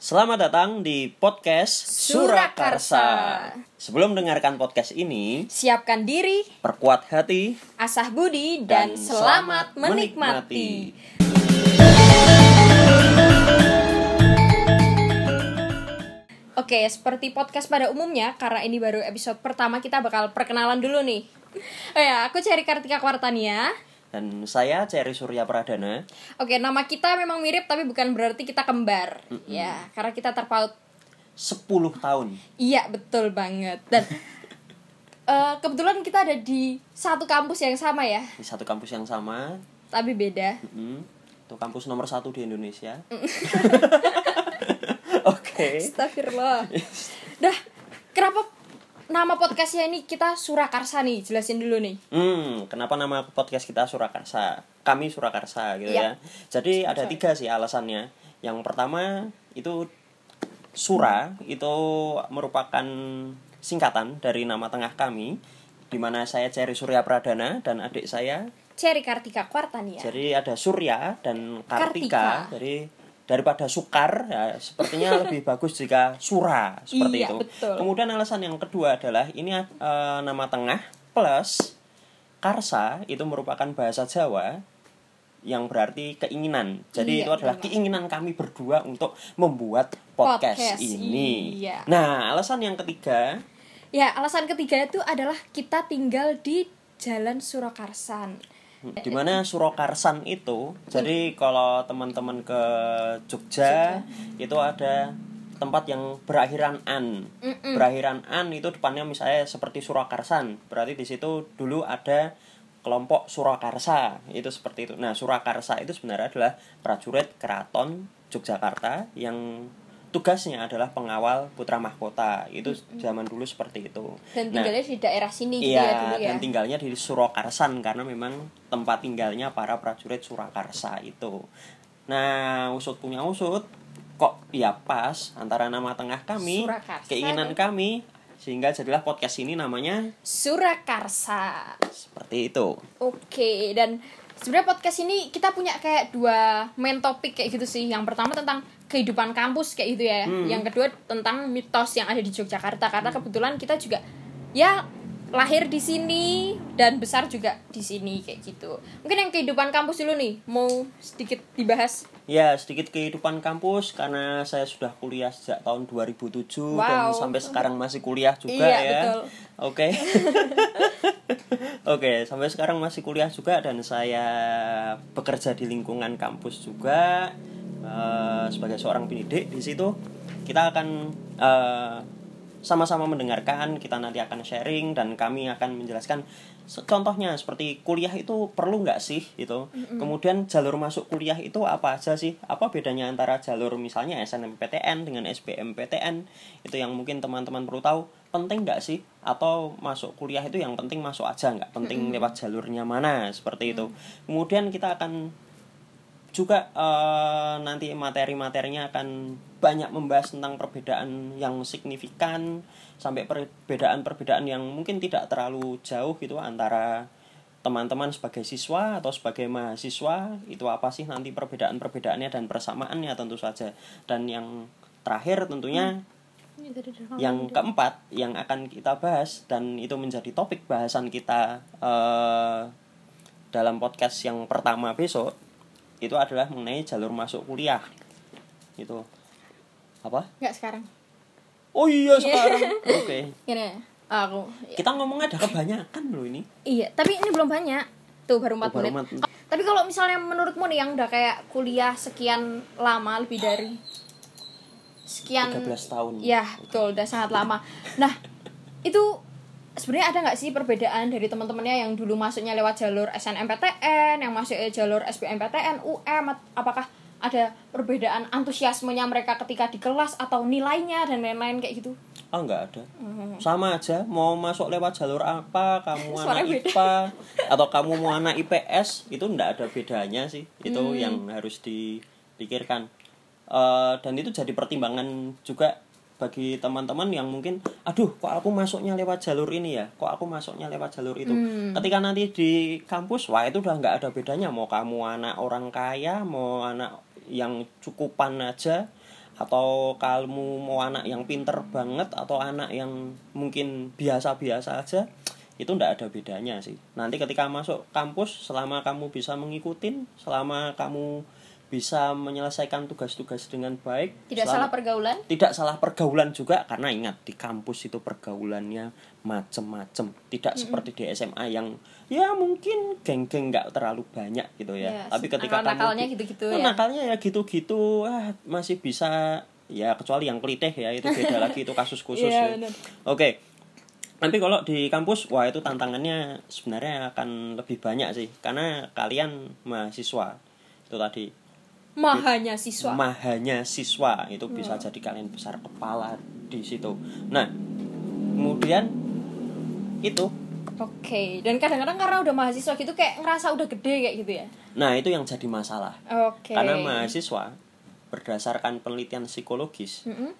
Selamat datang di podcast Surakarsa. Sebelum mendengarkan podcast ini, Siapkan diri, perkuat hati asah budi, dan, selamat menikmati. Oke, seperti podcast pada umumnya, karena ini baru episode pertama, kita bakal perkenalan dulu nih. Oh ya, aku Ceri Kartika Kwartania. Dan saya Cherry Surya Pradana. Oke, nama kita memang mirip, tapi bukan berarti kita kembar. Ya, karena kita terpaut 10 tahun. Iya betul banget dan eh, kebetulan kita ada di satu kampus yang sama ya Di satu kampus yang sama. tapi beda. Mm, Itu kampus nomor satu di Indonesia. Oke. Astagfirullah. Dah kenapa nama podcastnya ini kita Surakarsa nih jelasin dulu nih. Hmm, kenapa nama podcast kita Surakarsa? Kami Surakarsa gitu Iya. ya. Jadi ada Sorry. tiga sih alasannya. Yang pertama itu Sura itu merupakan singkatan dari nama tengah kami, di mana saya Cherry Surya Pradana dan adik saya. Cherry Kartika Kwartania. Jadi ada Surya dan Kartika. Kartika. Jadi daripada Sukar, ya, sepertinya lebih bagus jika Sura seperti Iya, itu. betul. Kemudian alasan yang kedua adalah ini eh, nama tengah plus Karsa itu merupakan bahasa Jawa yang berarti keinginan. Jadi Iya, itu adalah memang. keinginan kami berdua untuk membuat podcast, Podcast, ini. iya. Nah, alasan yang ketiga, Ya alasan ketiga itu adalah kita tinggal di Jalan Surakarsan. Di mana Surakarsan itu. Jadi kalau teman-teman ke Jogja, itu ada tempat yang berakhiran an. Mm-mm. Berakhiran an itu depannya misalnya seperti Surakarsan. Berarti di situ dulu ada kelompok Surakarsa itu seperti itu. Nah, Surakarsa itu sebenarnya adalah prajurit keraton Yogyakarta yang tugasnya adalah pengawal putra mahkota. Itu zaman dulu seperti itu. Dan Nah, tinggalnya di daerah sini gitu Iya, ya dulu ya. dan tinggalnya di Surakarsan karena memang tempat tinggalnya para prajurit Surakarsa itu. Nah, usut punya usut, kok ya pas antara nama tengah kami, Surakarsa keinginan kami, sehingga jadilah podcast ini namanya Surakarsa. seperti itu. Oke, dan sebenarnya podcast ini kita punya kayak dua main topik kayak gitu sih. Yang pertama tentang kehidupan kampus kayak gitu ya. Hmm. Yang kedua tentang mitos yang ada di Yogyakarta karena kebetulan kita juga ya lahir di sini dan besar juga di sini kayak gitu. Mungkin yang kehidupan kampus dulu nih, mau sedikit dibahas. Ya, sedikit kehidupan kampus karena saya sudah kuliah sejak tahun 2007 dan Wow. sampai sekarang masih kuliah juga Iya, ya. Oke. Oke, sampai sekarang masih kuliah juga dan saya bekerja di lingkungan kampus juga eh, sebagai seorang pendidik di situ. Kita akan eh, sama-sama mendengarkan, kita nanti akan sharing dan kami akan menjelaskan contohnya seperti kuliah itu perlu nggak sih gitu. Kemudian jalur masuk kuliah itu apa aja sih? Apa bedanya antara jalur misalnya SNMPTN dengan SBMPTN? Itu yang mungkin teman-teman perlu tahu. Penting nggak sih? Atau masuk kuliah itu yang penting masuk aja nggak penting lewat jalurnya mana seperti itu. Kemudian kita akan juga eh, nanti materi-materinya akan banyak membahas tentang perbedaan yang signifikan sampai perbedaan-perbedaan yang mungkin tidak terlalu jauh gitu antara teman-teman sebagai siswa atau sebagai mahasiswa itu apa sih nanti perbedaan-perbedaannya dan persamaannya tentu saja. Dan yang terakhir tentunya yang keempat yang akan kita bahas dan itu menjadi topik bahasan kita eh, dalam podcast yang pertama besok itu adalah mengenai jalur masuk kuliah. Itu apa Nggak sekarang. oh iya sekarang oke Gini, aku. kita ngomong ada kebanyakan loh ini Iya, tapi ini belum banyak. Tuh baru 4 Oh, baru menit. empat. Tapi kalau misalnya menurutmu nih yang udah kayak kuliah sekian lama lebih dari sekian 13 tahun Ya, betul, udah sangat lama. Nah, itu sebenarnya ada nggak sih perbedaan dari teman-temannya yang dulu masuknya lewat jalur SNMPTN, yang masuk jalur SBMPTN, UM, apakah ada perbedaan antusiasmenya mereka ketika di kelas atau nilainya dan lain-lain kayak gitu? Ah nggak ada. Sama aja mau masuk lewat jalur apa, kamu anak beda. IPA atau kamu mau anak IPS itu nggak ada bedanya sih. Itu yang harus dipikirkan. Eh, dan itu jadi pertimbangan juga bagi teman-teman yang mungkin aduh kok aku masuknya lewat jalur ini ya kok aku masuknya lewat jalur itu ketika nanti di kampus wah itu udah nggak ada bedanya mau kamu anak orang kaya mau anak yang cukupan aja atau kamu mau anak yang pinter banget atau anak yang mungkin biasa-biasa aja itu ndak ada bedanya sih. Nanti ketika masuk kampus selama kamu bisa mengikutin selama kamu bisa menyelesaikan tugas-tugas dengan baik. Tidak selama- salah pergaulan. tidak salah pergaulan juga karena ingat di kampus itu pergaulannya macem-macem. Tidak seperti di SMA yang ya mungkin geng-geng nggak terlalu banyak gitu ya. Iya, tapi ketika kamu gitu-gitu Oh, ya. nakalnya ya gitu-gitu. Ah, masih bisa ya kecuali yang kliteh ya itu beda lagi itu kasus khusus Iya, ya. oke. Nanti kalau di kampus wah itu tantangannya sebenarnya akan lebih banyak sih. Karena kalian mahasiswa itu tadi Mahanya siswa. mahanya siswa itu bisa Hmm. jadi kalian besar kepala di situ. Nah, kemudian itu, Oke, dan kadang-kadang karena udah mahasiswa gitu kayak ngerasa udah gede kayak gitu ya. nah itu yang jadi masalah. Oke. Karena mahasiswa berdasarkan penelitian psikologis Mm-mm.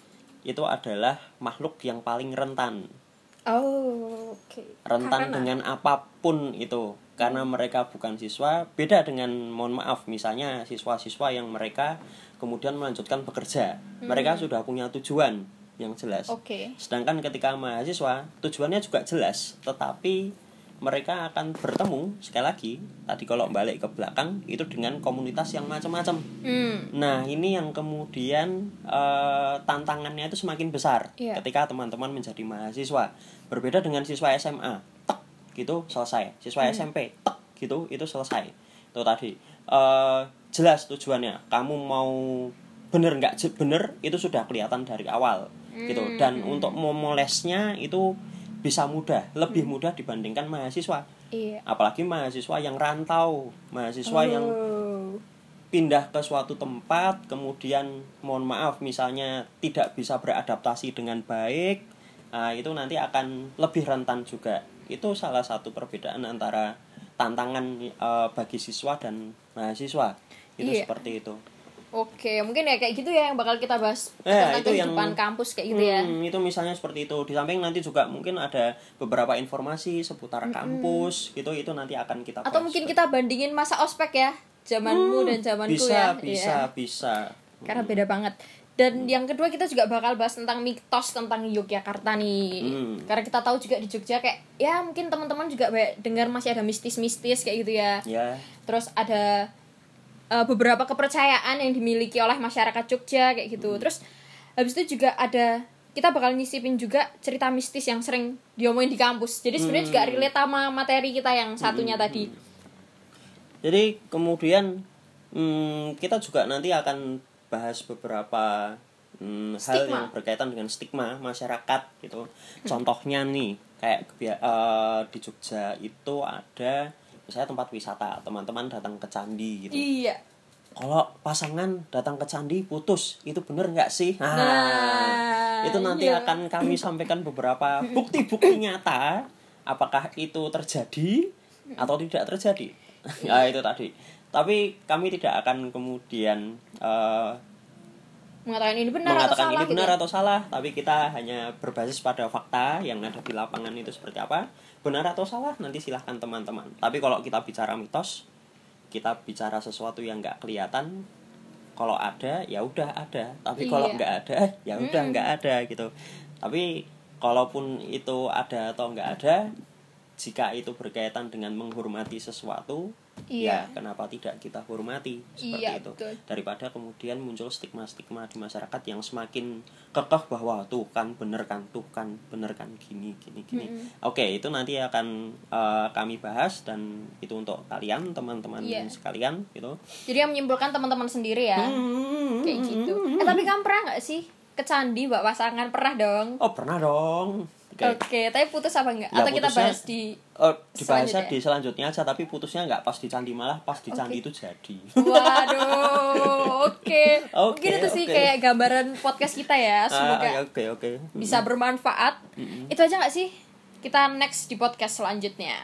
itu adalah makhluk yang paling rentan, Oh, oke. rentan Karena- dengan apa pun itu. Karena mereka bukan siswa, beda dengan mohon maaf misalnya siswa-siswa yang mereka kemudian melanjutkan bekerja. Mereka sudah punya tujuan yang jelas. Oke. Sedangkan ketika mahasiswa tujuannya juga jelas, tetapi mereka akan bertemu sekali lagi tadi kalau balik ke belakang itu dengan komunitas yang macam-macam. Hmm. Nah ini yang kemudian eh, tantangannya itu semakin besar Iya. ketika teman-teman menjadi mahasiswa. Berbeda dengan siswa SMA, gitu selesai. Siswa SMP, tek gitu itu selesai. Itu tadi eh, jelas tujuannya. Kamu mau bener nggak bener itu sudah kelihatan dari awal gitu. Dan untuk memolesnya itu bisa mudah, lebih mudah dibandingkan mahasiswa. Iya. Apalagi mahasiswa yang rantau, mahasiswa yang Oh. pindah ke suatu tempat kemudian mohon maaf misalnya tidak bisa beradaptasi dengan baik nah, itu nanti akan lebih rentan juga itu salah satu perbedaan antara tantangan eh, bagi siswa dan mahasiswa itu Iya. seperti itu Oke, mungkin ya kayak gitu ya yang bakal kita bahas Eh, tentang itu yang- kehidupan kampus kayak gitu ya. Hmm, itu misalnya seperti itu di samping nanti juga mungkin ada beberapa informasi seputar kampus gitu itu nanti akan kita Atau bahas mungkin kita bandingin masa ospek ya, zamanmu dan zamanku bisa ya. bisa Iya. bisa Karena beda banget. Dan yang kedua kita juga bakal bahas tentang mitos tentang Yogyakarta nih. Hmm. Karena kita tahu juga di Jogja kayak ya mungkin teman-teman juga banyak dengar masih ada mistis-mistis kayak gitu ya. ya Terus ada uh, beberapa kepercayaan yang dimiliki oleh masyarakat Jogja kayak gitu. Hmm. Terus habis itu juga ada kita bakal nyisipin juga cerita mistis yang sering diomongin di kampus. Jadi sebenarnya juga Hmm. relate sama materi kita yang satunya tadi. Jadi kemudian hmm, kita juga nanti akan bahas beberapa hmm, hal yang berkaitan dengan stigma masyarakat gitu. Contohnya nih kayak eh, di Jogja itu ada misalnya tempat wisata teman-teman datang ke candi gitu. Iya. Kalau pasangan datang ke candi putus itu bener nggak sih? Nah, Nah, itu nanti iya. akan kami sampaikan beberapa bukti-bukti nyata apakah itu terjadi atau tidak terjadi. ya itu tadi. Tapi kami tidak akan kemudian eh, Mengatakan ini benar mengatakan atau salah ini gitu benar ya. atau salah, tapi kita hanya berbasis pada fakta yang ada di lapangan itu seperti apa. Benar atau salah nanti silahkan teman-teman. Tapi kalau kita bicara mitos, kita bicara sesuatu yang nggak kelihatan. Kalau ada ya udah ada, tapi kalau Iya. nggak ada ya udah Mm. nggak ada gitu. Tapi kalaupun itu ada atau nggak ada, jika itu berkaitan dengan menghormati sesuatu, Iya. ya kenapa tidak kita hormati seperti Iya, itu betul. daripada kemudian muncul stigma-stigma di masyarakat yang semakin kekeh bahwa tuh kan bener kan tuh kan bener kan gini gini gini oke itu nanti akan eh, kami bahas dan itu untuk kalian teman-teman Iya. sekalian gitu Jadi yang menyimpulkan teman-teman sendiri ya. Hmm. Kayak gitu. Eh tapi kamu pernah nggak sih ke candi bawa pasangan? Pernah dong. oh pernah dong Oke, oke tapi putus apa enggak? Ya, Atau kita putusnya- bahas di Oh, dibahasnya Selanjutnya. di selanjutnya aja tapi putusnya nggak pas di candi malah pas di candi Oke. itu jadi Waduh, oke. Oke, Mungkin itu sih oke. kayak gambaran podcast kita ya. Semoga Ah, oke oke bisa bermanfaat. Itu aja nggak sih? Kita next di podcast selanjutnya.